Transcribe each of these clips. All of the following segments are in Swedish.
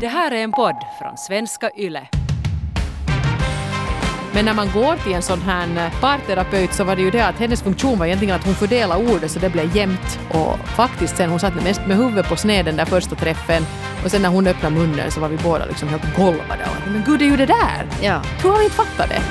Det här är en podd från svenska YLE. Men när man går till en sån här parterapeut så var det ju det att hennes funktion var egentligen att hon fördelade ordet så det blev jämnt. Och faktiskt sen hon satt mest med huvudet på sned den där första träffen och sen när hon öppnade munnen så var vi båda liksom helt golvade. Och, Men gud, det är ju det där! Ja. Hur har vi inte fattat det?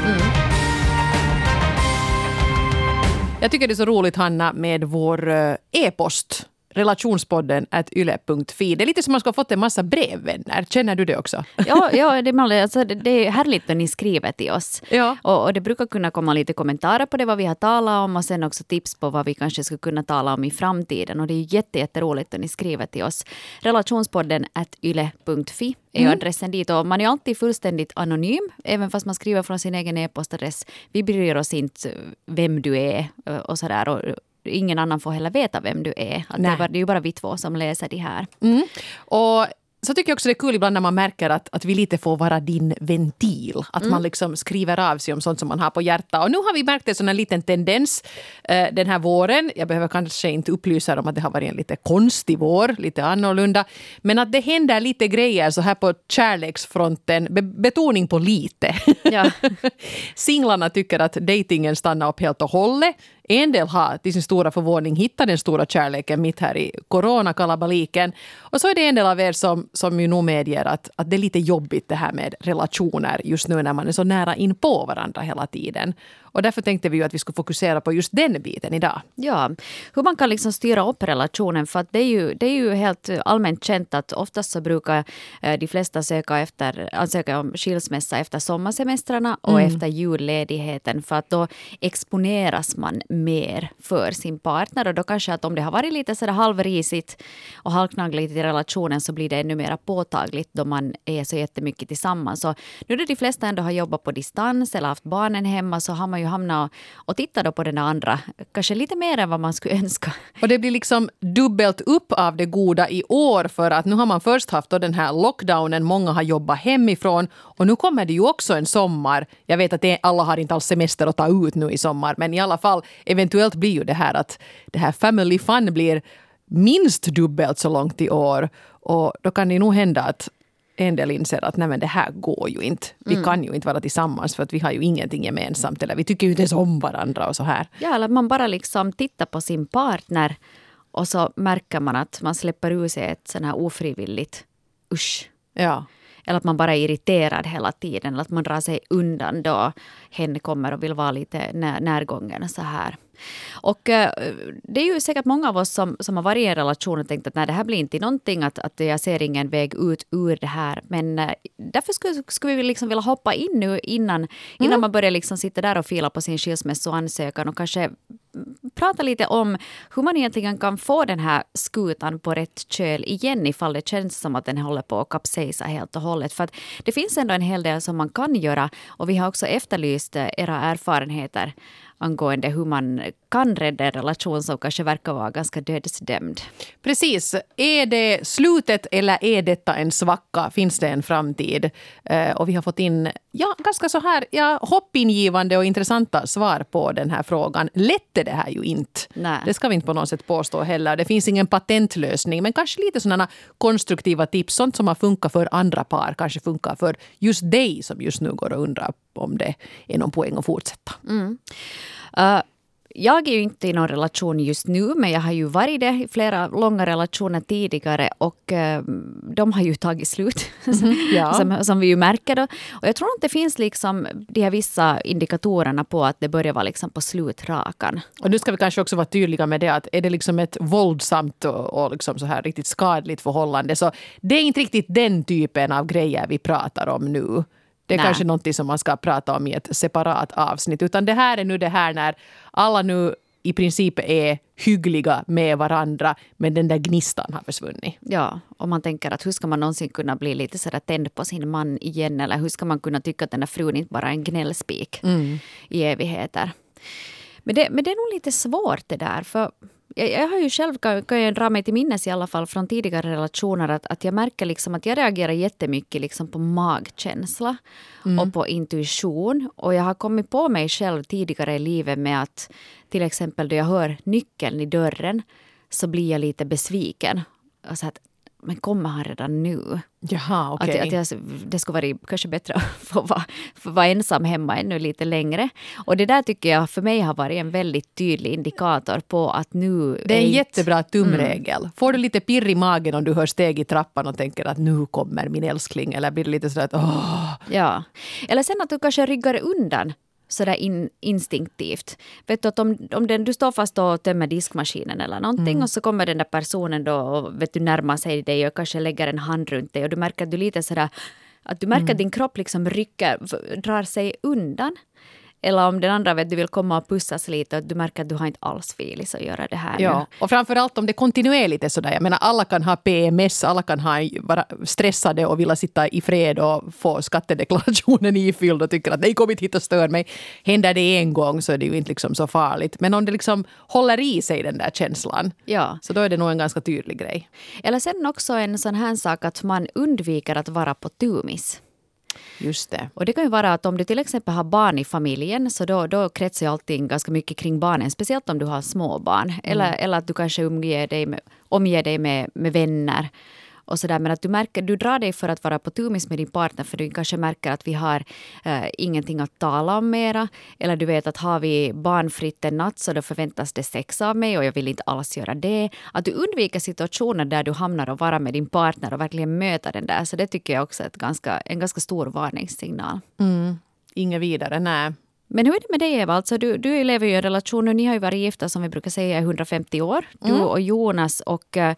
Jag tycker det är så roligt, Hanna, med vår eh, e-post relationspodden at yle.fi. Det är lite som man ska ha fått en massa brevvänner. Känner du det också? Ja, ja det, är- alltså, det- är härligt när ni skriver till oss. Ja. Och, och det brukar kunna komma lite kommentarer på det vad vi har talat om och sen också tips på vad vi kanske skulle kunna tala om i framtiden. Och det är jätte, jätteroligt när ni skriver till oss. Relationspodden at yle.fi är adressen dit. Och man är alltid fullständigt anonym, även fast man skriver från sin egen e-postadress. Vi bryr oss inte vem du är eh, och sådär. Och ingen annan får heller veta vem du är. Att det, är bara, det är ju bara vi två som läser de här. Mm. Och så tycker jag också det är kul ibland när man märker att, att vi lite får vara din ventil. Att man liksom skriver av sig om sånt som man har på hjärtat. Och nu har vi märkt en sån här liten tendens eh, den här våren. Jag behöver kanske inte upplysa om att det har varit en lite konstig vår, lite annorlunda. Men att det händer lite grejer så här på kärleksfronten. Be betoning på lite. Ja. Singlarna tycker att dejtingen stannar upp helt och hållet. En del har till sin stora förvåning hittat den stora kärleken mitt här i coronakalabaliken. Och så är det en del av er som, som ju nog medger att, att det är lite jobbigt det här med relationer just nu när man är så nära in på varandra hela tiden. Och därför tänkte vi ju att vi skulle fokusera på just den biten idag. Ja, hur man kan liksom styra upp relationen. För att det, är ju, det är ju helt allmänt känt att oftast så brukar eh, de flesta söka efter, ansöka om skilsmässa efter sommarsemestrarna och efter julledigheten. För att då exponeras man mer för sin partner. Och då kanske att om det har varit lite sådär halvrisigt och halvknaggligt i relationen så blir det ännu mer påtagligt då man är så jättemycket tillsammans. Så nu när de flesta ändå har jobbat på distans eller haft barnen hemma så har man ju hamna och, och titta då på den andra, kanske lite mer än vad man skulle önska. Och det blir liksom dubbelt upp av det goda i år för att nu har man först haft då den här lockdownen, många har jobbat hemifrån och nu kommer det ju också en sommar. Jag vet att det, alla har inte alls semester att ta ut nu i sommar men i alla fall eventuellt blir ju det här att det här family fun blir minst dubbelt så långt i år och då kan det nog hända att en del inser att nej det här går ju inte. Vi kan ju inte vara tillsammans för att vi har ju ingenting gemensamt eller vi tycker ju inte ens om varandra och så här. Ja, eller man bara liksom tittar på sin partner och så märker man att man släpper ur sig ett sån här ofrivilligt usch. Ja. Eller att man bara är irriterad hela tiden. Eller att man drar sig undan då hen kommer och vill vara lite när, närgången och så här. Och eh, det är ju säkert många av oss som, som har varit i en relation och tänkt att nej, det här blir inte någonting, att, att jag ser ingen väg ut ur det här. Men eh, därför skulle, skulle vi liksom vilja hoppa in nu innan, innan man börjar liksom sitta där och fila på sin skilsmässoansökan och kanske prata lite om hur man egentligen kan få den här skutan på rätt köl igen ifall det känns som att den håller på att kapsejsa helt och hållet. För att det finns ändå en hel del som man kan göra och vi har också efterlyst eh, era erfarenheter angående hur man kan rädda en relation som kanske verkar vara ganska dödsdömd. Precis. Är det slutet eller är detta en svacka? Finns det en framtid? Eh, och vi har fått in ja, ganska så här ja, hoppingivande och intressanta svar på den här frågan. Lätt är det här ju inte. Nej. Det ska vi inte på något sätt påstå heller. Det finns ingen patentlösning, men kanske lite sådana konstruktiva tips. Sånt som har funkat för andra par kanske funkar för just dig som just nu går och undrar om det är någon poäng att fortsätta. Uh, jag är ju inte i någon relation just nu, men jag har ju varit det i flera långa relationer tidigare och eh, de har ju tagit slut, ja. som, som vi ju märker. Då. Och jag tror att det finns liksom de här vissa indikatorerna på att det börjar vara liksom på slutrakan. Och nu ska vi kanske också vara tydliga med det att är det liksom ett våldsamt och, och liksom så här riktigt skadligt förhållande så det är inte riktigt den typen av grejer vi pratar om nu. Det är Nej. kanske något som man ska prata om i ett separat avsnitt. Utan det här är nu det här när alla nu i princip är hyggliga med varandra men den där gnistan har försvunnit. Ja, och man tänker att hur ska man någonsin kunna bli lite sådär tänd på sin man igen eller hur ska man kunna tycka att den där frun inte bara är en gnällspik i evigheter. Men det, men det är nog lite svårt det där. För jag, jag har ju själv, kan, kan jag dra mig till minnes i alla fall från tidigare relationer, att, att jag märker liksom att jag reagerar jättemycket liksom på magkänsla och på intuition. Och jag har kommit på mig själv tidigare i livet med att till exempel då jag hör nyckeln i dörren så blir jag lite besviken. Och så att, men kommer han redan nu? Jaha, okej. Att, att jag, det skulle vara kanske bättre att få vara, få vara ensam hemma ännu lite längre. Och det där tycker jag för mig har varit en väldigt tydlig indikator på att nu... Det är en jättebra tumregel. Får du lite pirr i magen om du hör steg i trappan och tänker att nu kommer min älskling? Eller blir det lite sådär att åh, Ja. Eller sen att du kanske ryggar undan sådär in, instinktivt. Vet du att om, om den, du står fast och tömmer diskmaskinen eller någonting och så kommer den där personen då och vet du, närmar sig dig och kanske lägger en hand runt dig och du märker att du lite sådär att du märker att din kropp liksom rycker, drar sig undan. Eller om den andra vet du vill komma och pussas lite och du märker att du har inte alls filis att göra det här Ja, nu. och framförallt om det kontinuerligt är sådär. Jag menar, alla kan ha PMS, alla kan ha, vara stressade och vilja sitta i fred och få skattedeklarationen ifylld och tycker att nej, kom inte hit och stör mig. Händer det en gång så är det ju inte liksom så farligt. Men om det liksom håller i sig den där känslan, Ja. så då är det nog en ganska tydlig grej. Eller sen också en sån här sak att man undviker att vara på tumis. Just det. Och det kan ju vara att om du till exempel har barn i familjen så då, då kretsar allting ganska mycket kring barnen. Speciellt om du har små barn. Eller, eller att du kanske omger dig med, omger dig med, med vänner. Och så där. Men att du, märker, du drar dig för att vara på tumis med din partner för du kanske märker att vi har eh, ingenting att tala om mera. Eller du vet att har vi barnfritt en natt så då förväntas det sex av mig och jag vill inte alls göra det. Att du undviker situationer där du hamnar och vara med din partner och verkligen möta den där. Så det tycker jag också är ett ganska, en ganska stor varningssignal. Mm. Inget vidare, nej. Men hur är det med dig Eva? Alltså, du, du lever ju i en relation nu. Ni har ju varit gifta som vi brukar säga i 150 år. Du och Jonas. Och eh,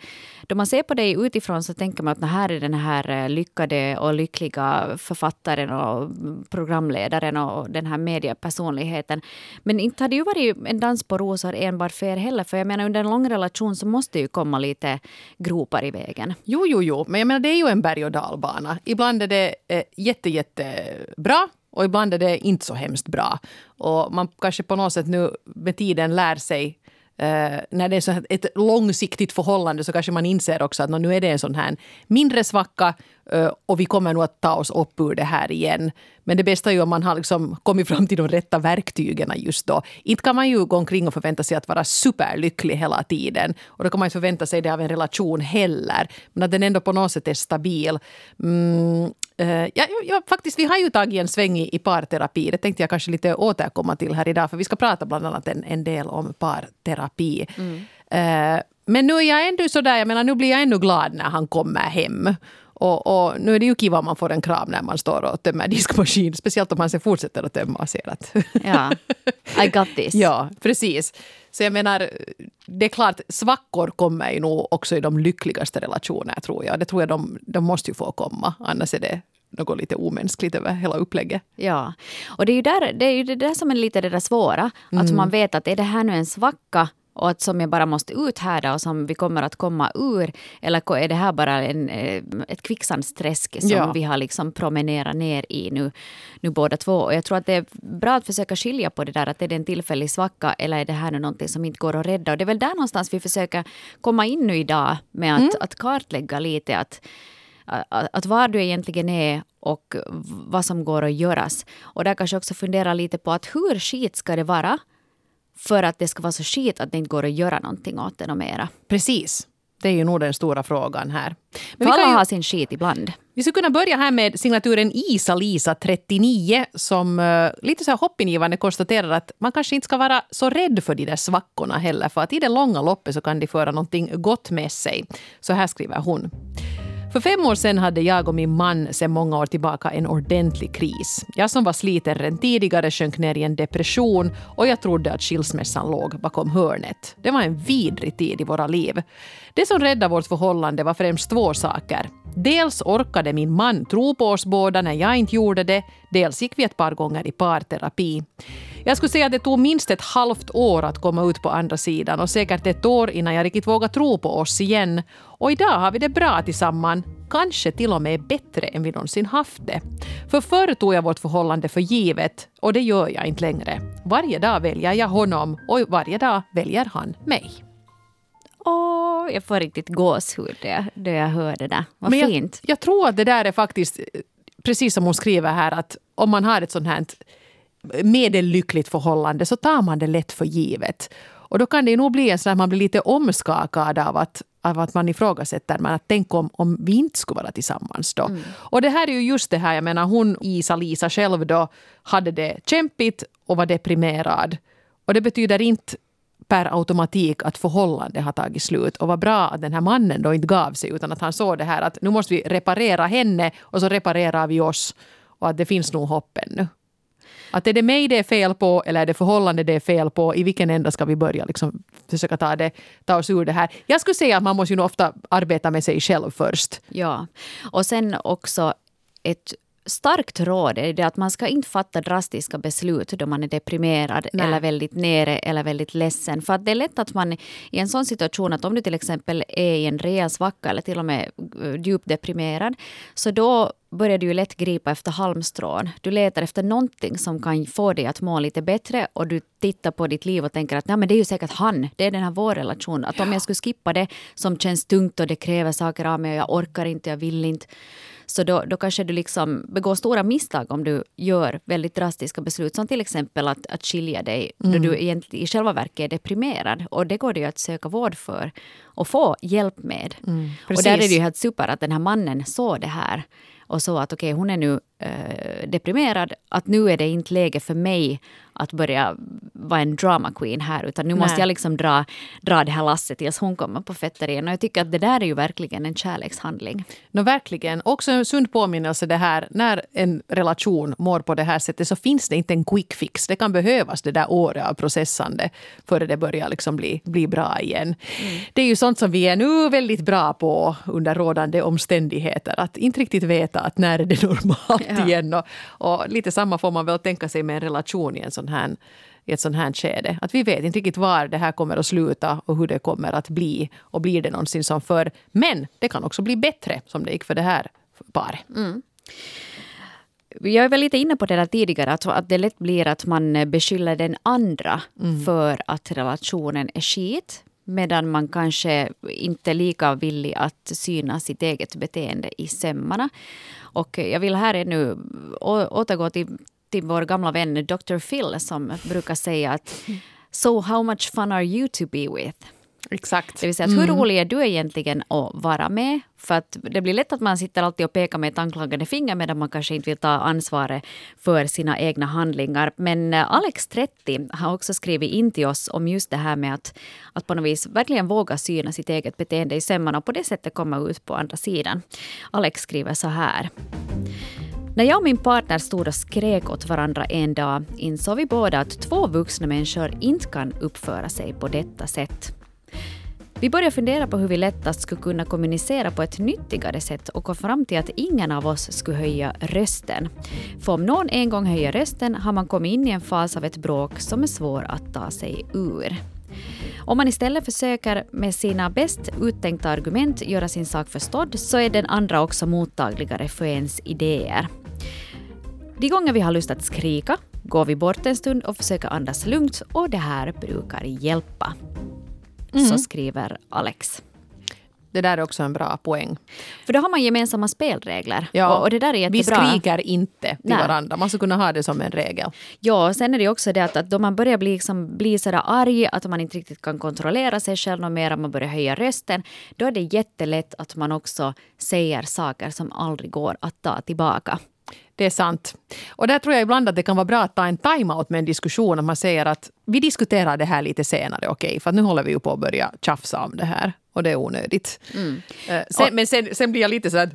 då man ser på dig utifrån så tänker man att det här är den här eh, lyckade och lyckliga författaren och mm, programledaren och den här mediepersonligheten. Men inte har det ju varit en dans på rosor enbart för er heller. För jag menar under en lång relation så måste ju komma lite gropar i vägen. Jo, jo, jo. Men jag menar, det är ju en berg och dalbana. Ibland är det eh, jätte, jättebra och ibland är det inte så hemskt bra. Och man kanske på något sätt nu med tiden lär sig Uh, när det är så ett långsiktigt förhållande så kanske man inser också att nu är det en sån här mindre svacka uh, och vi kommer nog att ta oss upp ur det här igen. Men det bästa är ju om man har liksom kommit fram till de rätta verktygen just då. Inte kan man ju gå omkring och förvänta sig att vara superlycklig hela tiden. Och då kan man inte förvänta sig det av en relation heller. Men att den ändå på något sätt är stabil. Mm, ja, ja, ja, faktiskt, vi har ju tagit en sväng i, i parterapi. Det tänkte jag kanske lite återkomma till här idag. För vi ska prata bland annat en, en del om parterapi. Eh, men nu är jag ändå sådär, jag menar nu blir jag ännu glad när han kommer hem. Och, och nu är det ju kiva om man får en kram när man står och tömmer diskmaskin. Speciellt om man sen fortsätter att tömma och ser att... Ja, I got this. ja, precis. Så jag menar, det är klart, svackor kommer ju nog också i de lyckligaste relationer tror jag. Det tror jag de, de måste ju få komma. Annars är det något lite omänskligt över hela upplägget. Ja, och det är ju, där, det, är ju det där som är lite det där svåra. Att man vet att är det här nu en svacka och att som jag bara måste uthärda och som vi kommer att komma ur. Eller är det här bara en, eh, ett kvicksandsträsk som Ja. vi har liksom promenerat ner i nu, nu båda två. Och jag tror att det är bra att försöka skilja på det där. Att är det en tillfällig svacka eller är det här nu någonting som inte går att rädda. Och det är väl där någonstans vi försöker komma in nu idag med att, att kartlägga lite att, att var du egentligen är och vad som går att göras. Och där kanske också fundera lite på att hur skit ska det vara för att det ska vara så skit att det inte går att göra någonting åt det mera. Precis. Det är ju nog den stora frågan här. Men vi, alla ju, har sin skit ibland. vi skulle kunna börja här med signaturen Isa-Lisa39 som uh, lite så här hoppingivande konstaterar att man kanske inte ska vara så rädd för de där svackorna heller för att i det långa loppet så kan de föra någonting gott med sig. Så här skriver hon. För fem år sedan hade jag och min man sedan många år tillbaka en ordentlig kris. Jag som var sliten redan tidigare sjönk ner i en depression och jag trodde att skilsmässan låg bakom hörnet. Det var en vidrig tid i våra liv. Det som räddade vårt förhållande var främst två saker. Dels orkade min man tro på oss båda när jag inte gjorde det. Dels gick vi ett par gånger i parterapi. Jag skulle säga att det tog minst ett halvt år att komma ut på andra sidan och säkert ett år innan jag riktigt vågade tro på oss igen. Och idag har vi det bra tillsammans, kanske till och med bättre än vi någonsin haft det. För förr tog jag vårt förhållande för givet och det gör jag inte längre. Varje dag väljer jag honom och varje dag väljer han mig. Åh, jag får riktigt gåshud när jag, jag hör det där. Vad Men jag, fint. jag tror att det där är faktiskt, precis som hon skriver här, att om man har ett sånt här medellyckligt förhållande så tar man det lätt för givet. Och då kan det nog bli en sån att man blir lite omskakad av att, av att man ifrågasätter men att tänk om, om vi inte skulle vara tillsammans då. Mm. Och det här är ju just det här, jag menar hon Isa-Lisa själv då hade det kämpigt och var deprimerad. Och det betyder inte per automatik att förhållandet har tagit slut. Och vad bra att den här mannen då inte gav sig utan att han såg det här att nu måste vi reparera henne och så reparerar vi oss. Och att det finns nog hopp ännu. Att är det mig det är fel på eller är det förhållandet det är fel på? I vilken ända ska vi börja liksom försöka ta, det, ta oss ur det här? Jag skulle säga att man måste ju ofta arbeta med sig själv först. Ja, och sen också ett starkt råd är det att man ska inte fatta drastiska beslut då man är deprimerad Nej. eller väldigt nere eller väldigt ledsen. För att det är lätt att man i en sån situation att om du till exempel är i en rejäl svacka eller till och med eh, djupt deprimerad så då börjar du ju lätt gripa efter halmstrån. Du letar efter någonting som kan få dig att må lite bättre och du tittar på ditt liv och tänker att Nej, men det är ju säkert han, det är den här vår relation. Att om jag skulle skippa det som känns tungt och det kräver saker av mig och jag orkar inte, jag vill inte så då, då kanske du liksom begår stora misstag om du gör väldigt drastiska beslut. Som till exempel att, att skilja dig mm. då du egentligen i själva verket är deprimerad. Och det går det ju att söka vård för och få hjälp med. Mm, och där är det ju helt super att den här mannen såg det här och så att okej, okay, hon är nu eh, deprimerad, att nu är det inte läge för mig att börja vara en drama queen här, utan nu Nej. måste jag liksom dra, dra det här lasset tills hon kommer på fötter igen. Och jag tycker att det där är ju verkligen en kärlekshandling. No, verkligen. Också en sund påminnelse det här, när en relation mår på det här sättet så finns det inte en quick fix. Det kan behövas det där året av processande före det börjar liksom bli, bli bra igen. Mm. Det är ju sånt som vi är nu väldigt bra på under rådande omständigheter. Att inte riktigt veta att när är det normalt ja. igen. Och, och, lite samma får man väl tänka sig med en relation i en sån här, i ett sånt här skede. Att vi vet inte riktigt var det här kommer att sluta och hur det kommer att bli. Och blir det någonsin som förr. Men det kan också bli bättre som det gick för det här paret. Mm. Jag är väl lite inne på det där tidigare, att, att det lätt blir att man beskyller den andra mm. för att relationen är skit. Medan man kanske inte är lika villig att syna sitt eget beteende i sömmarna. Och jag vill här ännu återgå till till vår gamla vän Dr. Phil som brukar säga att So how much fun are you to be with? Exakt. Det vill säga att hur mm. rolig är du egentligen att vara med? För att det blir lätt att man sitter alltid och pekar med ett anklagande finger medan man kanske inte vill ta ansvaret för sina egna handlingar. Men eh, Alex 30 har också skrivit in till oss om just det här med att, att på något vis verkligen våga syna sitt eget beteende i sömmarna och på det sättet komma ut på andra sidan. Alex skriver så här. När jag och min partner stod och skrek åt varandra en dag insåg vi båda att två vuxna människor inte kan uppföra sig på detta sätt. Vi började fundera på hur vi lättast skulle kunna kommunicera på ett nyttigare sätt och kom fram till att ingen av oss skulle höja rösten. För om någon en gång höjer rösten har man kommit in i en fas av ett bråk som är svår att ta sig ur. Om man istället försöker med sina bäst uttänkta argument göra sin sak förstådd så är den andra också mottagligare för ens idéer. De gånger vi har lust att skrika går vi bort en stund och försöker andas lugnt och det här brukar hjälpa. Mm. Så skriver Alex. Det där är också en bra poäng. För då har man gemensamma spelregler. Ja, och, det där är jättebra. Vi skriker inte till Nej. varandra. Man ska kunna ha det som en regel. Ja, sen är det också det att, att då man börjar bli, liksom, bli sådär arg att man inte riktigt kan kontrollera sig själv något mer, man börjar höja rösten. Då är det jättelätt att man också säger saker som aldrig går att ta tillbaka. Det är sant. Och där tror jag ibland att det kan vara bra att ta en time-out med en diskussion. Att man säger att vi diskuterar det här lite senare, okej? Okay? För nu håller vi ju på att börja tjafsa om det här och det är onödigt. Mm. Eh, sen, men sen, sen blir jag lite så att,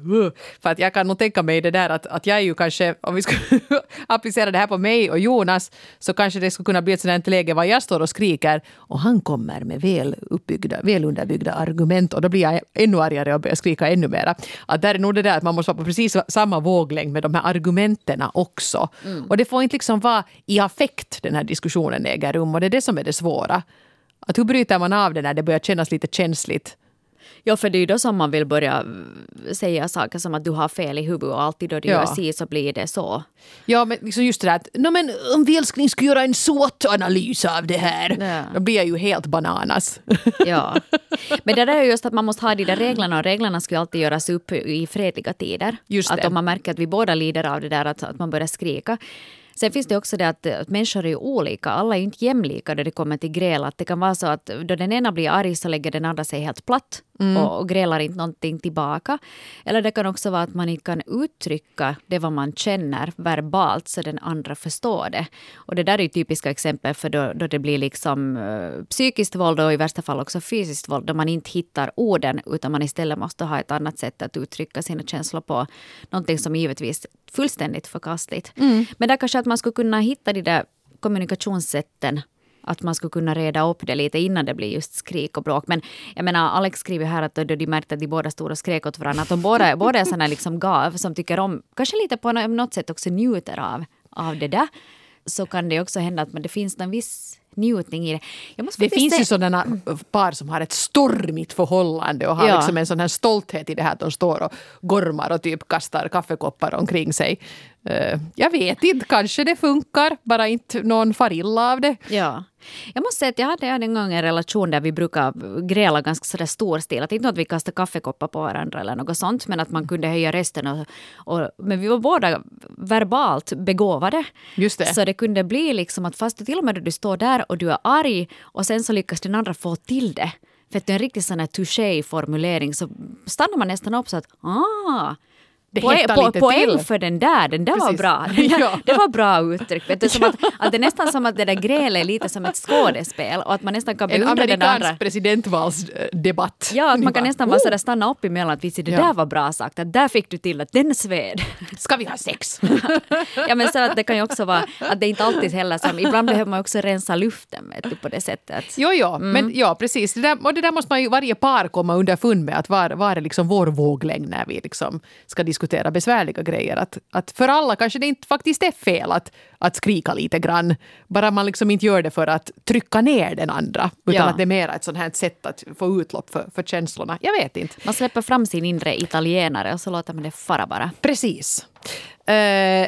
för att jag kan nog tänka mig det där att, att jag är ju kanske, om vi skulle applicera det här på mig och Jonas, så kanske det skulle kunna bli ett sådant läge var jag står och skriker och han kommer med väl uppbyggda, väl underbyggda argument och då blir jag ännu argare och börjar skrika ännu mera. Att där är nog det där att man måste vara på precis samma våglängd med de här argumenten också. Mm. Och det får inte liksom vara i affekt den här diskussionen äger rum och det är det som är det svåra. Att hur bryter man av det när det börjar kännas lite känsligt? Ja, för det är ju då som man vill börja säga saker som att du har fel i huvudet och alltid då du ja. gör si så blir det så. Ja, men liksom just det där att no, men om vi älskling skulle göra en SWOT-analys av det här, ja. då blir jag ju helt bananas. Ja, men det där är just att man måste ha de där reglerna och reglerna ska ju alltid göras upp i fredliga tider. Just att det. om man märker att vi båda lider av det där att, att man börjar skrika Sen finns det också det att, eh, att människor är olika. Alla är inte jämlika när det kommer till gräl. Att det kan vara så att då den ena blir arg så lägger den andra sig helt platt mm. och, och grälar inte någonting tillbaka. Eller det kan också vara att man inte kan uttrycka det vad man känner verbalt så den andra förstår det. Och det där är ju typiska exempel för då, då det blir liksom uh, psykiskt våld och i värsta fall också fysiskt våld då man inte hittar orden utan man istället måste ha ett annat sätt att uttrycka sina känslor på. Någonting som givetvis är fullständigt förkastligt. Mm. Men där kanske att man skulle kunna hitta de där kommunikationssätten att man skulle kunna reda upp det lite innan det blir just skrik och bråk. Men jag menar, Alex skriver här att de märkte att de båda stod och skrek åt varandra, att de båda, båda är sådana liksom gav som tycker om, kanske lite på något sätt också njuter av, av det där. Så kan det också hända att men det finns en viss njutning i det. det finns ju sådana par som har ett stormigt förhållande och har ja. liksom en sån här stolthet i det här att de står och gormar och typ kastar kaffekoppar omkring sig. Uh, jag vet inte, kanske det funkar, bara inte någon far illa av det. Ja. Jag måste säga att jag hade en gång en relation där vi brukar gräla ganska sådär storstilat. Inte att vi kastade kaffekoppar på varandra eller något sånt, men att man kunde höja rösten. Och, och, men vi var båda verbalt begåvade. Just det. Så det kunde bli liksom att fast till och med du står där och du är arg och sen så lyckas den andra få till det. För att det är en riktig sån här touché-formulering så stannar man nästan upp så att ah, det poäng, lite poäng till. för den där, den där var bra. Där, ja. Det var bra uttryck. Vet du, som att, att det är nästan som att det där grälet är lite som ett skådespel och att man nästan kan beundra den andra. En amerikansk presidentvalsdebatt. Ja, att man kan nästan bara oh. stanna upp emellan att det ja. där var bra sagt, att där fick du till att den sved. Ska vi ha sex? ja men så att det kan ju också vara att det inte alltid heller som, ibland behöver man också rensa luften vet du, på det sättet. Jo, jo, mm. men ja precis. Det där, och det där måste man ju varje par komma underfund med att var, var är liksom vår våglängd när vi liksom ska diskutera diskutera besvärliga grejer. Att, att för alla kanske det inte faktiskt är fel att, att skrika lite grann. Bara man liksom inte gör det för att trycka ner den andra. Utan ja. att det är mer ett sånt här sätt att få utlopp för, för känslorna. Jag vet inte. Man släpper fram sin inre italienare och så låter man det fara bara. Precis. Uh,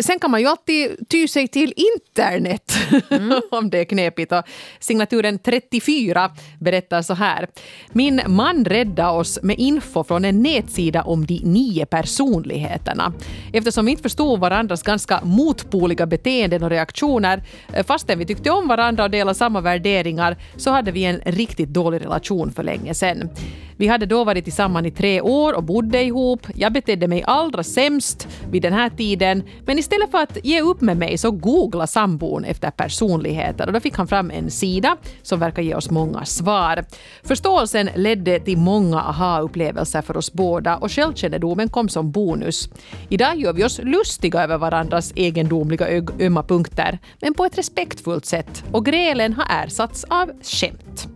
Sen kan man ju alltid ty sig till internet mm. om det är knepigt. Och signaturen 34 berättar så här. Min man räddade oss med info från en nätsida om de nio personligheterna. Eftersom vi inte förstod varandras ganska motpoliga beteenden och reaktioner eh, fastän vi tyckte om varandra och delade samma värderingar så hade vi en riktigt dålig relation för länge sedan. Vi hade då varit tillsammans i tre år och bodde ihop. Jag betedde mig allra sämst vid den här tiden men istället för att ge upp med mig så googlade sambon efter personligheter och då fick han fram en sida som verkar ge oss många svar. Förståelsen ledde till många aha-upplevelser för oss båda och självkännedomen kom som bonus. Idag gör vi oss lustiga över varandras egendomliga ömma punkter men på ett respektfullt sätt och grälen har ersatts av skämt.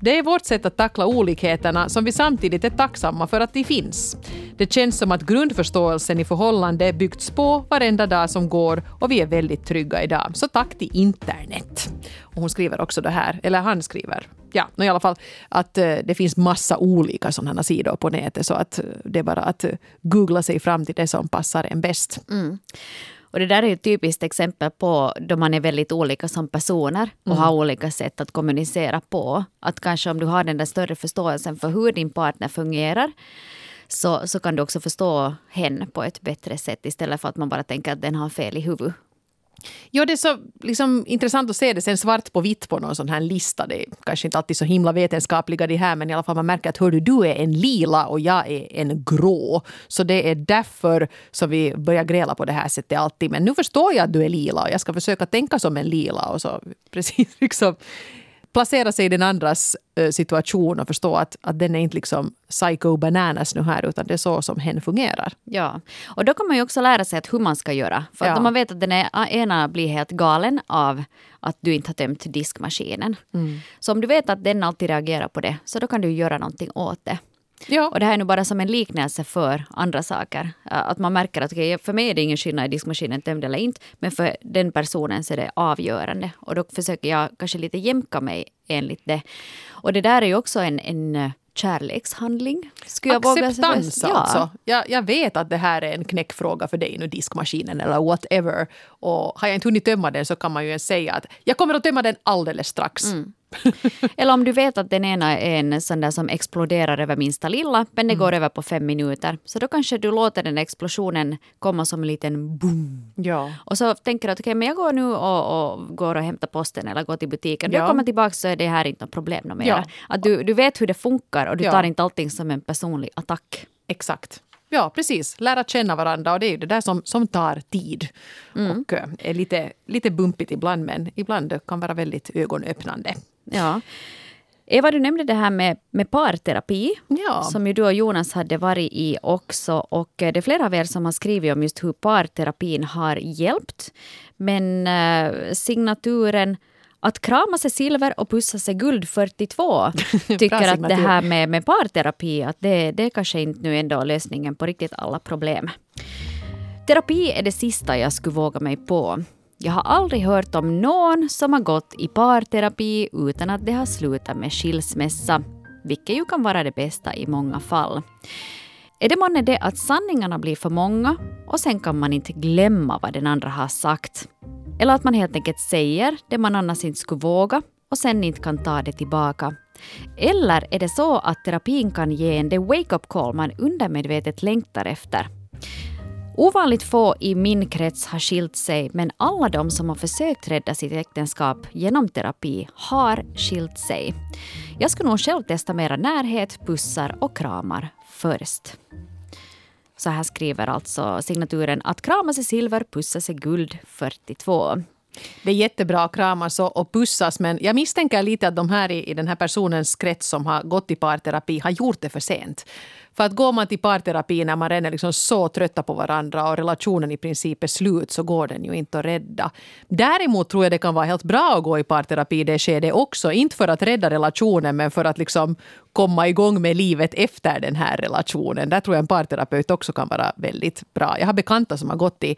Det är vårt sätt att tackla olikheterna som vi samtidigt är tacksamma för att de finns. Det känns som att grundförståelsen i förhållande byggts på varenda dag som går och vi är väldigt trygga idag. Så tack till internet. Och hon skriver också det här, eller han skriver, ja, i alla fall att eh, det finns massa olika sådana sidor på nätet så att eh, det är bara att eh, googla sig fram till det som passar en bäst. Mm. Och det där är ett typiskt exempel på då man är väldigt olika som personer och mm. har olika sätt att kommunicera på. Att kanske om du har den där större förståelsen för hur din partner fungerar så, så kan du också förstå hen på ett bättre sätt istället för att man bara tänker att den har fel i huvudet. Ja, det är så liksom, intressant att se det sen svart på vitt på någon sån här lista. Det är kanske inte alltid så himla vetenskapliga det här men i alla fall man märker att hör du, du är en lila och jag är en grå. Så det är därför som vi börjar gräla på det här sättet alltid. Men nu förstår jag att du är lila och jag ska försöka tänka som en lila och så precis liksom placera sig i den andras uh, situation och förstå att, att den är inte liksom psycho bananas nu här utan det är så som hen fungerar. Ja, och då kan man ju också lära sig att hur man ska göra. För ja. om man vet att den ena blir helt galen av att du inte har tömt diskmaskinen. Mm. Så om du vet att den alltid reagerar på det så då kan du göra någonting åt det. Ja. Och det här är nu bara som en liknelse för andra saker. Att man märker att okay, för mig är det ingen skillnad i diskmaskinen tömd eller inte. Men för den personen så är det avgörande. Och då försöker jag kanske lite jämka mig enligt det. Och det där är ju också en, en kärlekshandling. Skulle jag Acceptans våga alltså. Jag, jag vet att det här är en knäckfråga för dig nu, diskmaskinen eller whatever. Och har jag inte hunnit tömma den så kan man ju säga att jag kommer att tömma den alldeles strax. Mm. Eller om du vet att den ena är en sån där som exploderar över minsta lilla, men det går över på fem minuter. Så då kanske du låter den explosionen komma som en liten boom. Ja. Och så tänker du att okay, men jag går nu och, och går och hämtar posten eller går till butiken. När Ja. jag kommer tillbaka så är det här inte något problem något mer. Ja. Att du, du vet hur det funkar och du Ja. tar inte allting som en personlig attack. Exakt. Ja, precis. Lära känna varandra och det är ju det där som, som tar tid. Och eh, är lite, lite bumpigt ibland men ibland kan vara väldigt ögonöppnande. Ja. Eva, du nämnde det här med, med parterapi, Ja. som ju du och Jonas hade varit i också. Och eh, det är flera av er som har skrivit om just hur parterapin har hjälpt. Men eh, signaturen att krama sig silver och pussa sig guld 42 tycker att det här med, med parterapi, att det, det är kanske inte nu ändå lösningen på riktigt alla problem. Terapi är det sista jag skulle våga mig på. Jag har aldrig hört om någon som har gått i parterapi utan att det har slutat med skilsmässa, vilket ju kan vara det bästa i många fall. Är det månne det att sanningarna blir för många och sen kan man inte glömma vad den andra har sagt? Eller att man helt enkelt säger det man annars inte skulle våga och sen inte kan ta det tillbaka? Eller är det så att terapin kan ge en det wake-up call man undermedvetet längtar efter? Ovanligt få i min krets har skilt sig men alla de som har försökt rädda sitt äktenskap genom terapi har skilt sig. Jag skulle nog själv testa mera närhet, pussar och kramar först. Så här skriver alltså signaturen att kramas är silver, pussas är guld 42. Det är jättebra att kramas och, och pussas men jag misstänker lite att de här i, i den här personens krets som har gått i parterapi har gjort det för sent. För att går man till parterapi när man redan är liksom så trötta på varandra och relationen i princip är slut så går den ju inte att rädda. Däremot tror jag det kan vara helt bra att gå i parterapi i det skedet också. Inte för att rädda relationen men för att liksom komma igång med livet efter den här relationen. Där tror jag en parterapeut också kan vara väldigt bra. Jag har bekanta som har gått i,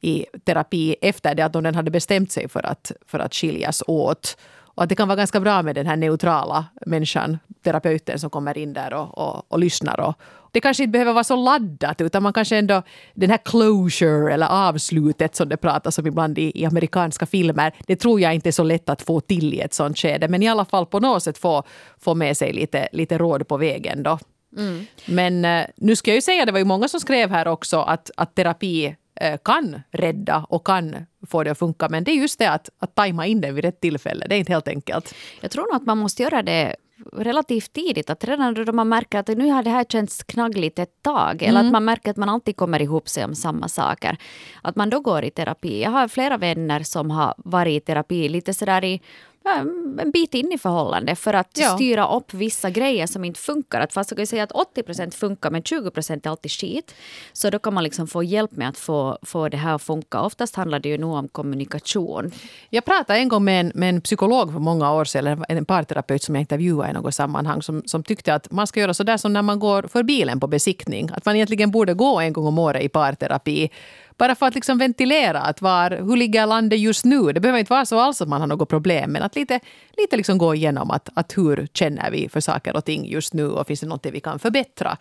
i terapi efter det att de hade bestämt sig för att, för att skiljas åt. Och att det kan vara ganska bra med den här neutrala människan, terapeuten som kommer in där och, och, och lyssnar. Och, det kanske inte behöver vara så laddat utan man kanske ändå, den här closure eller avslutet som det pratas om ibland i, i amerikanska filmer, det tror jag inte är så lätt att få till i ett sånt skede. Men i alla fall på något sätt få, få med sig lite, lite råd på vägen då. Men eh, nu ska jag ju säga, det var ju många som skrev här också att, att terapi kan rädda och kan få det att funka. Men det är just det att, att tajma in den vid rätt tillfälle. Det är inte helt enkelt. Jag tror nog att man måste göra det relativt tidigt. Att redan då man märker att nu har det här känts knaggligt ett tag. Eller att man märker att man alltid kommer ihop sig om samma saker. Att man då går i terapi. Jag har flera vänner som har varit i terapi lite sådär i en bit in i förhållande för att Ja. styra upp vissa grejer som inte funkar. Att fast jag kan säga att 80% funkar men 20% är alltid skit. Så då kan man liksom få hjälp med att få, få det här att funka. Oftast handlar det ju nog om kommunikation. Jag pratade en gång med en, med en psykolog för många år sedan, eller en parterapeut som jag intervjuade i något sammanhang, som, som tyckte att man ska göra så där som när man går för bilen på besiktning. Att man egentligen borde gå en gång om året i parterapi. Bara för att liksom ventilera att var, hur ligger landet just nu. Det behöver inte vara så alls att man har något problem, men att lite, lite liksom gå igenom att, att hur känner vi för saker och ting just nu och finns det något vi kan förbättra.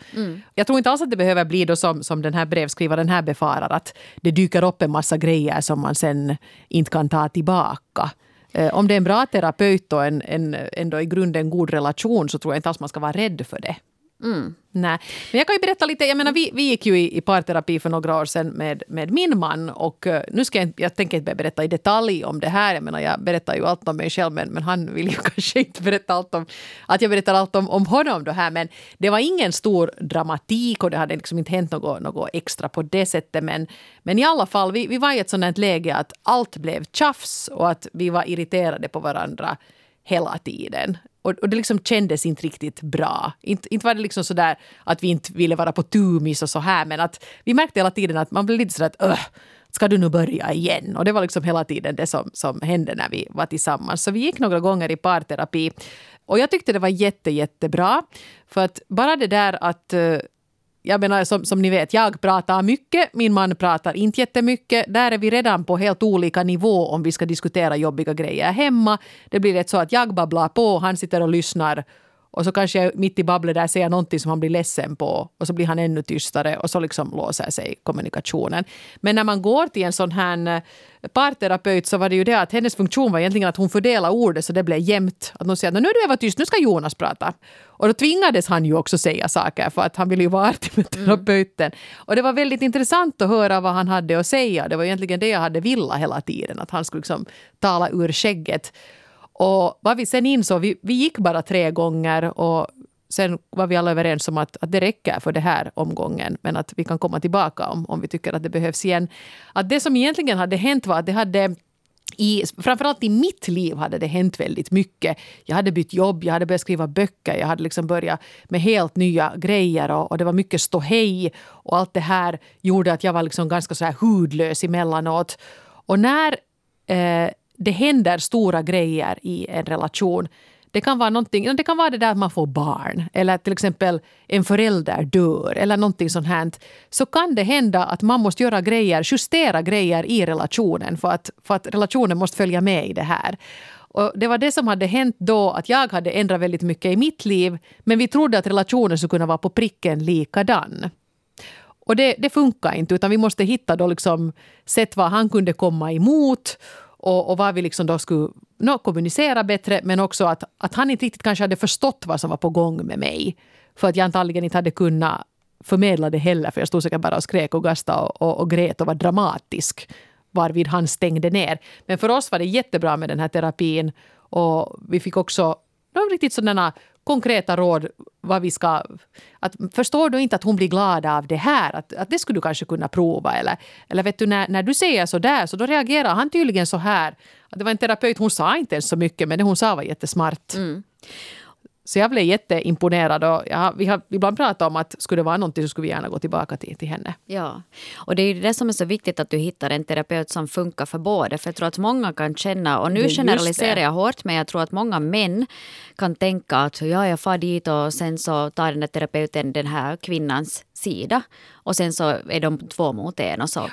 Jag tror inte alls att det behöver bli då som, som den här brevskrivaren här befarar, att det dyker upp en massa grejer som man sen inte kan ta tillbaka. Eh, Om det är en bra terapeut och en, en ändå i grunden god relation så tror jag inte alls man ska vara rädd för det. Mm. Nej. Men jag kan ju berätta lite. Jag menar, vi, vi gick ju i, i parterapi för några år sedan med, med min man. Och eh, nu ska jag, jag tänker inte berätta i detalj om det här. Jag menar, jag berättar ju allt om mig själv men, men han vill ju kanske inte berätta allt om att jag berättar allt om, om honom. Då här. Men det var ingen stor dramatik och det hade liksom inte hänt något, något extra på det sättet. Men, men i alla fall, vi, vi var i ett sådant läge att allt blev tjafs och att vi var irriterade på varandra hela tiden. Och, och det liksom kändes inte riktigt bra. Inte, inte var det liksom sådär att vi inte ville vara på tumis och så här men att vi märkte hela tiden att man blev lite sådär att öh, ska du nu börja igen? Och det var liksom hela tiden det som, som hände när vi var tillsammans. Så vi gick några gånger i parterapi och jag tyckte det var jätte, jättebra. För att bara det där att eh, jag menar, som, som ni vet, jag pratar mycket, min man pratar inte jättemycket. Där är vi redan på helt olika nivå om vi ska diskutera jobbiga grejer hemma. Det blir rätt så att jag babblar på, han sitter och lyssnar och så kanske jag mitt i babblet där säger någonting som han blir ledsen på och så blir han ännu tystare och så liksom låser sig kommunikationen. Men när man går till en sån här eh, parterapeut så var det ju det att hennes funktion var egentligen att hon fördelade ordet så det blev jämnt. Att hon säger att nu är du Eva tyst, nu ska Jonas prata. Och då tvingades han ju också säga saker för att han ville ju vara artig med terapeuten. Och det var väldigt intressant att höra vad han hade att säga. Det var egentligen det jag hade villat hela tiden, att han skulle liksom tala ur skägget. Och vad vi sen insåg, vi, vi gick bara tre gånger och sen var vi alla överens om att, att det räcker för den här omgången men att vi kan komma tillbaka om, om vi tycker att det behövs igen. Att det som egentligen hade hänt var att det hade i, framförallt i mitt liv hade det hänt väldigt mycket. Jag hade bytt jobb, jag hade börjat skriva böcker, jag hade liksom börjat med helt nya grejer och, och det var mycket ståhej och allt det här gjorde att jag var liksom ganska så här hudlös emellanåt. Och när eh, det händer stora grejer i en relation. Det kan, vara det kan vara det där att man får barn eller till exempel en förälder dör eller någonting sånt här. Så kan det hända att man måste göra grejer, justera grejer i relationen för att, för att relationen måste följa med i det här. Och det var det som hade hänt då, att jag hade ändrat väldigt mycket i mitt liv men vi trodde att relationen skulle kunna vara på pricken likadan. Och det, det funkar inte, utan vi måste hitta då liksom sätt vad han kunde komma emot och, och vad vi liksom då skulle no, kommunicera bättre men också att, att han inte riktigt kanske hade förstått vad som var på gång med mig. För att jag antagligen inte hade kunnat förmedla det heller för jag stod säkert bara och skrek och gastade och, och, och grät och var dramatisk varvid han stängde ner. Men för oss var det jättebra med den här terapin och vi fick också riktigt sådana konkreta råd vad vi ska... Att, förstår du inte att hon blir glad av det här? Att, att det skulle du kanske kunna prova. Eller, eller vet du, när, när du säger så där så då reagerar han tydligen så här. Att det var en terapeut, hon sa inte ens så mycket men det hon sa var jättesmart. Mm. Så jag blev jätteimponerad och jag, vi har ibland pratat om att skulle det vara någonting så skulle vi gärna gå tillbaka till, till henne. Ja, och det är det som är så viktigt att du hittar en terapeut som funkar för båda. För jag tror att många kan känna, och nu generaliserar jag hårt, men jag tror att många män kan tänka att ja, jag far dit och sen så tar den där terapeuten den här kvinnans sida. Och sen så är de två mot en och så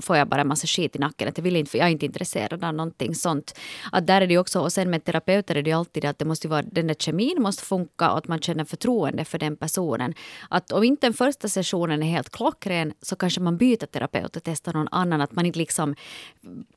får jag bara en massa skit i nacken. Att jag, vill inte, jag är inte intresserad av någonting sånt. Att där är det också, och sen med terapeuter är det alltid att det måste vara, den där kemin måste funka och att man känner förtroende för den personen. Att om inte den första sessionen är helt klockren så kanske man byter terapeut och testar någon annan. Att man inte liksom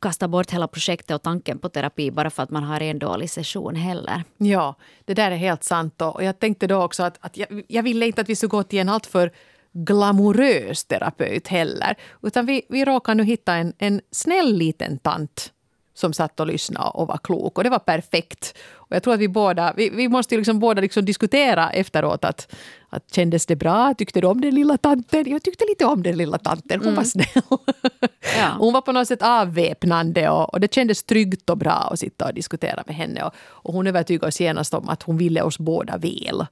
kastar bort hela projektet och tanken på terapi bara för att man har en dålig session heller. Ja, det där är helt sant. Och jag tänkte då också att, att jag, jag ville inte att vi skulle gå till en alltför glamorös terapeut heller. Utan vi, vi råkade nu hitta en, en snäll liten tant som satt och lyssnade och var klok. Och det var perfekt. Och jag tror att vi båda, vi, vi måste liksom båda liksom diskutera efteråt att, att kändes det bra? Tyckte du om den lilla tanten? Jag tyckte lite om den lilla tanten, hon mm. var snäll. Ja. Hon var på något sätt avväpnande och, och, det kändes tryggt och bra att sitta och diskutera med henne. Och, och hon övertygade oss genast om att hon ville oss båda väl.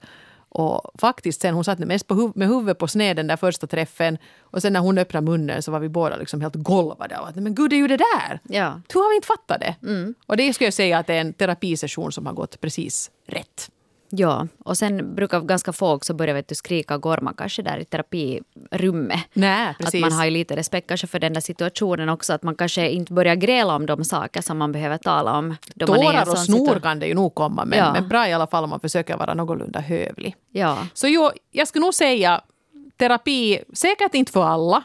Och faktiskt sen, hon satt mest på huv med huvudet på sned den där första träffen. Och sen när hon öppnade munnen så var vi båda liksom helt golvade av att men gud det är ju det där! Ja. Hur har vi inte fattat det? Mm. Och det skulle jag säga att det är en terapisession som har gått precis rätt. Ja, och sen brukar ganska få också börja vet du, skrika och gorma kanske där i terapirummet. Nej, precis. Att man har ju lite respekt kanske för den där situationen också. Att man kanske inte börjar gräla om de saker som man behöver tala om. Tårar och snor kan det ju nog komma men, ja. men bra i alla fall om man försöker vara någorlunda hövlig. Ja. Så jo, jag skulle nog säga terapi, säkert inte för alla.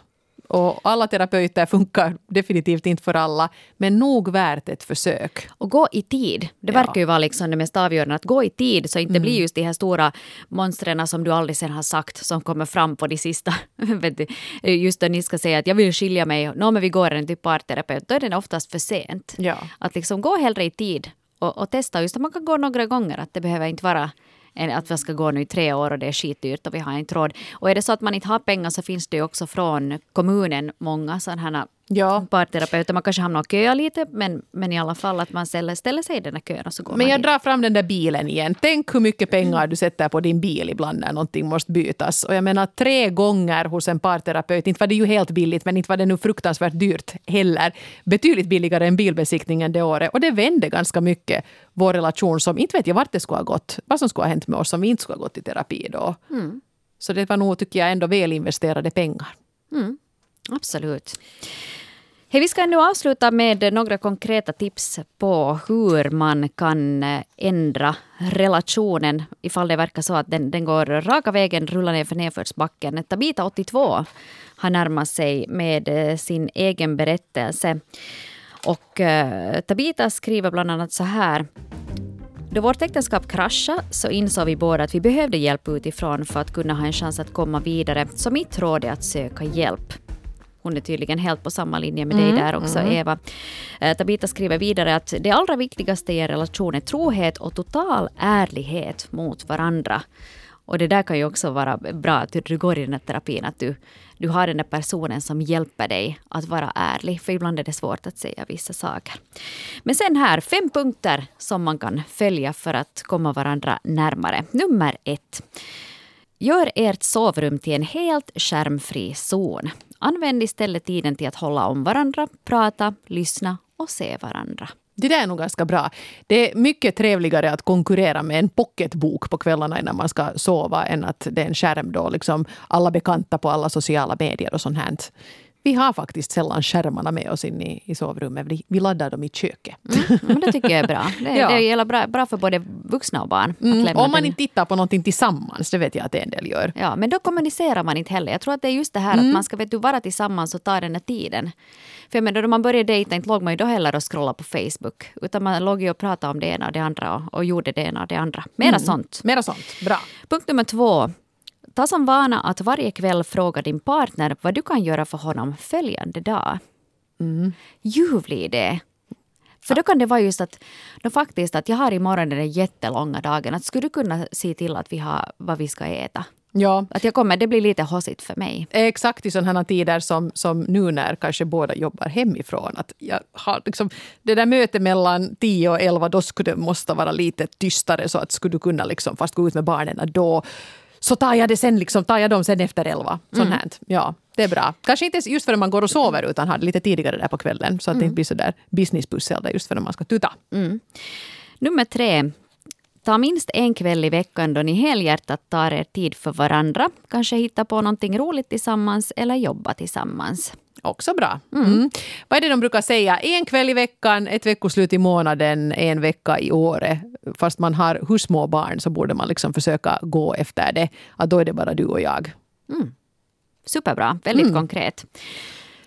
Och alla terapeuter funkar definitivt inte för alla, men nog värt ett försök. Och gå i tid. Det ja. verkar ju vara liksom det mest avgörande, att gå i tid så inte mm. blir just de här stora monstren som du aldrig sen har sagt som kommer fram på de sista... just när ni ska säga att jag vill skilja mig, nå men vi går en till parterapeut, då är det oftast för sent. Ja. Att liksom gå hellre i tid och, och testa. Just att man kan gå några gånger, att det behöver inte vara att vi ska gå nu i tre år och det är skitdyrt och vi har inte råd. Och är det så att man inte har pengar så finns det ju också från kommunen många sådana här ja. parterapeuter. Man kanske hamnar och köar lite men, men i alla fall att man ställer, ställer sig i den där kön och så går Men jag drar fram den där bilen igen. Tänk hur mycket pengar du sätter på din bil ibland när någonting måste bytas. Och jag menar tre gånger hos en parterapeut, inte var det ju helt billigt men inte var det nu fruktansvärt dyrt heller. Betydligt billigare än bilbesiktningen det året. Och det vände ganska mycket vår relation som inte vet jag vart det skulle ha gått. Vad som skulle ha hänt med oss om vi inte skulle ha gått i terapi då. Mm. Så det var nog, tycker jag, ändå väl investerade pengar. Mm. Absolut. Hej, vi ska nu avsluta med några konkreta tips på hur man kan eh, ändra relationen ifall det verkar så att den, den går raka vägen, rullar ner för nedförsbacken. Tabita 82 har närmat sig med eh, sin egen berättelse. Och uh, Tabita skriver bland annat så här. Då vårt äktenskap kraschade så insåg vi båda att vi behövde hjälp utifrån för att kunna ha en chans att komma vidare. Så mitt råd är att söka hjälp. Hon är tydligen helt på samma linje med dig mm, där också, mm. Eva. Eh, Tabita skriver vidare att det allra viktigaste i en relation är trohet och total ärlighet mot varandra. Och det där kan ju också vara bra att du går i den här terapin, att du, du har den där personen som hjälper dig att vara ärlig. För ibland är det svårt att säga vissa saker. Men sen här, fem punkter som man kan följa för att komma varandra närmare. Nummer ett. Gör ert sovrum till en helt skärmfri zon. Använd istället tiden till att hålla om varandra, prata, lyssna och se varandra. Det där är nog ganska bra. Det är mycket trevligare att konkurrera med en pocketbok på kvällarna innan man ska sova än att det är en skärm då liksom alla bekanta på alla sociala medier och sånt här. Vi har faktiskt sällan skärmarna med oss in i, i sovrummet. Vi laddar dem i köket. Mm, men det tycker jag är bra. Det, ja. det är bra, bra för både vuxna och barn. Mm, om man inte tittar på någonting tillsammans, det vet jag att en del gör. Ja, men då kommunicerar man inte heller. Jag tror att det är just det här mm. att man ska vet du, vara tillsammans och ta den här tiden. För jag menar, då man började dejta inte låg man ju då heller och scrolla på Facebook. Utan man låg ju och pratade om det ena och det andra och, och gjorde det ena och det andra. Mera mm. sånt. Mera sånt, bra. Punkt nummer två. Ta som vana att varje kväll fråga din partner vad du kan göra för honom följande dag. Mm. Ljuvlig idé. För då kan det vara just att, då faktiskt att jag har imorgon den jättelånga dagen. Att skulle du kunna se till att vi har vad vi ska äta? Ja. Att jag kommer, det blir lite hossigt för mig. Exakt i sådana tider som, som nu när kanske båda jobbar hemifrån. Att jag har liksom, det där mötet mellan 10 och 11, då skulle det måste vara lite tystare. Så att skulle du kunna liksom, fast gå ut med barnen då så tar jag det sen, liksom, tar jag dem sen efter elva. Sånt mm. Ja, det är bra. Kanske inte just förrän man går och sover utan har det lite tidigare där på kvällen. Så att mm. det inte blir så där businesspussel där just förrän man ska tuta. Mm. Nummer tre. Ta minst en kväll i veckan då ni helhjärtat tar er tid för varandra. Kanske hitta på någonting roligt tillsammans eller jobba tillsammans. Också bra. Mm. Mm. Vad är det de brukar säga? En kväll i veckan, ett veckoslut i månaden, en vecka i året. Fast man har hur små barn så borde man liksom försöka gå efter det. Att då är det bara du och jag. Mm. Superbra, väldigt mm. konkret.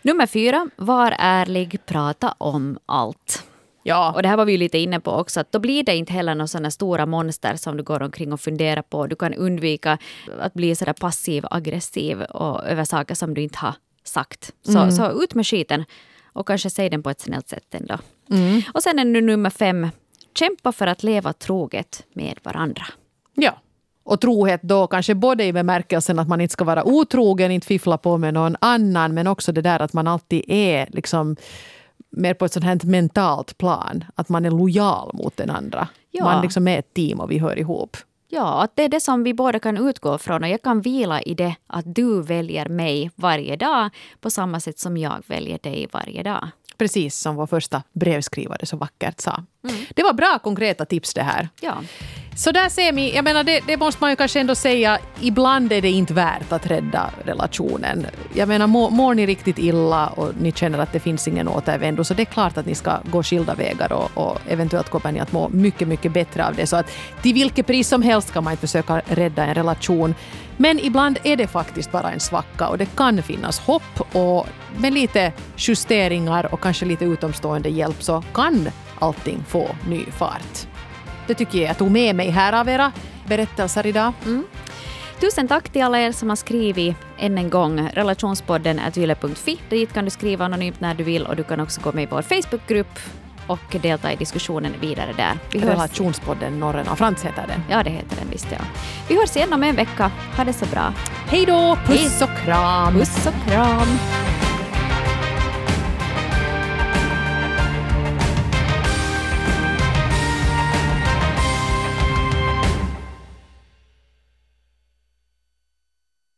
Nummer fyra, var ärlig, prata om allt. Ja. Och det här var vi lite inne på också, att då blir det inte heller några sådana stora monster som du går omkring och funderar på. Du kan undvika att bli sådär passiv, aggressiv och över saker som du inte har sagt. Så, mm. så ut med skiten och kanske säg den på ett snällt sätt ändå. Mm. Och sen är nu nummer fem, kämpa för att leva troget med varandra. Ja. Och trohet då kanske både i bemärkelsen att man inte ska vara otrogen, inte fiffla på med någon annan, men också det där att man alltid är liksom mer på ett sånt här mentalt plan. Att man är lojal mot den andra. Ja. Man liksom är ett team och vi hör ihop. Ja, att det är det som vi båda kan utgå från och jag kan vila i det att du väljer mig varje dag på samma sätt som jag väljer dig varje dag. Precis som vår första brevskrivare så vackert sa. Mm. Det var bra konkreta tips det här. Ja. Så där ser vi, jag menar det, det, måste man ju kanske ändå säga, ibland är det inte värt att rädda relationen. Jag menar mår, mår ni riktigt illa och ni känner att det finns ingen återvändo så det är klart att ni ska gå skilda vägar och, och eventuellt kommer ni att må mycket, mycket bättre av det. Så att till vilket pris som helst ska man inte försöka rädda en relation. Men ibland är det faktiskt bara en svacka och det kan finnas hopp och med lite justeringar och kanske lite utomstående hjälp så kan allting få ny fart. Det tycker jag jag tog med mig här av era berättelser idag. Mm. Tusen tack till alla er som har skrivit än en gång. Relationspodden är yle.fi. Dit kan du skriva anonymt när du vill och du kan också gå med i vår Facebookgrupp och delta i diskussionen vidare där. Vi Relationspodden Norren och Frans heter den. Ja, det heter den visst ja. Vi hörs igen om en vecka. Ha det så bra. Hej då! Puss och kram! Puss och kram!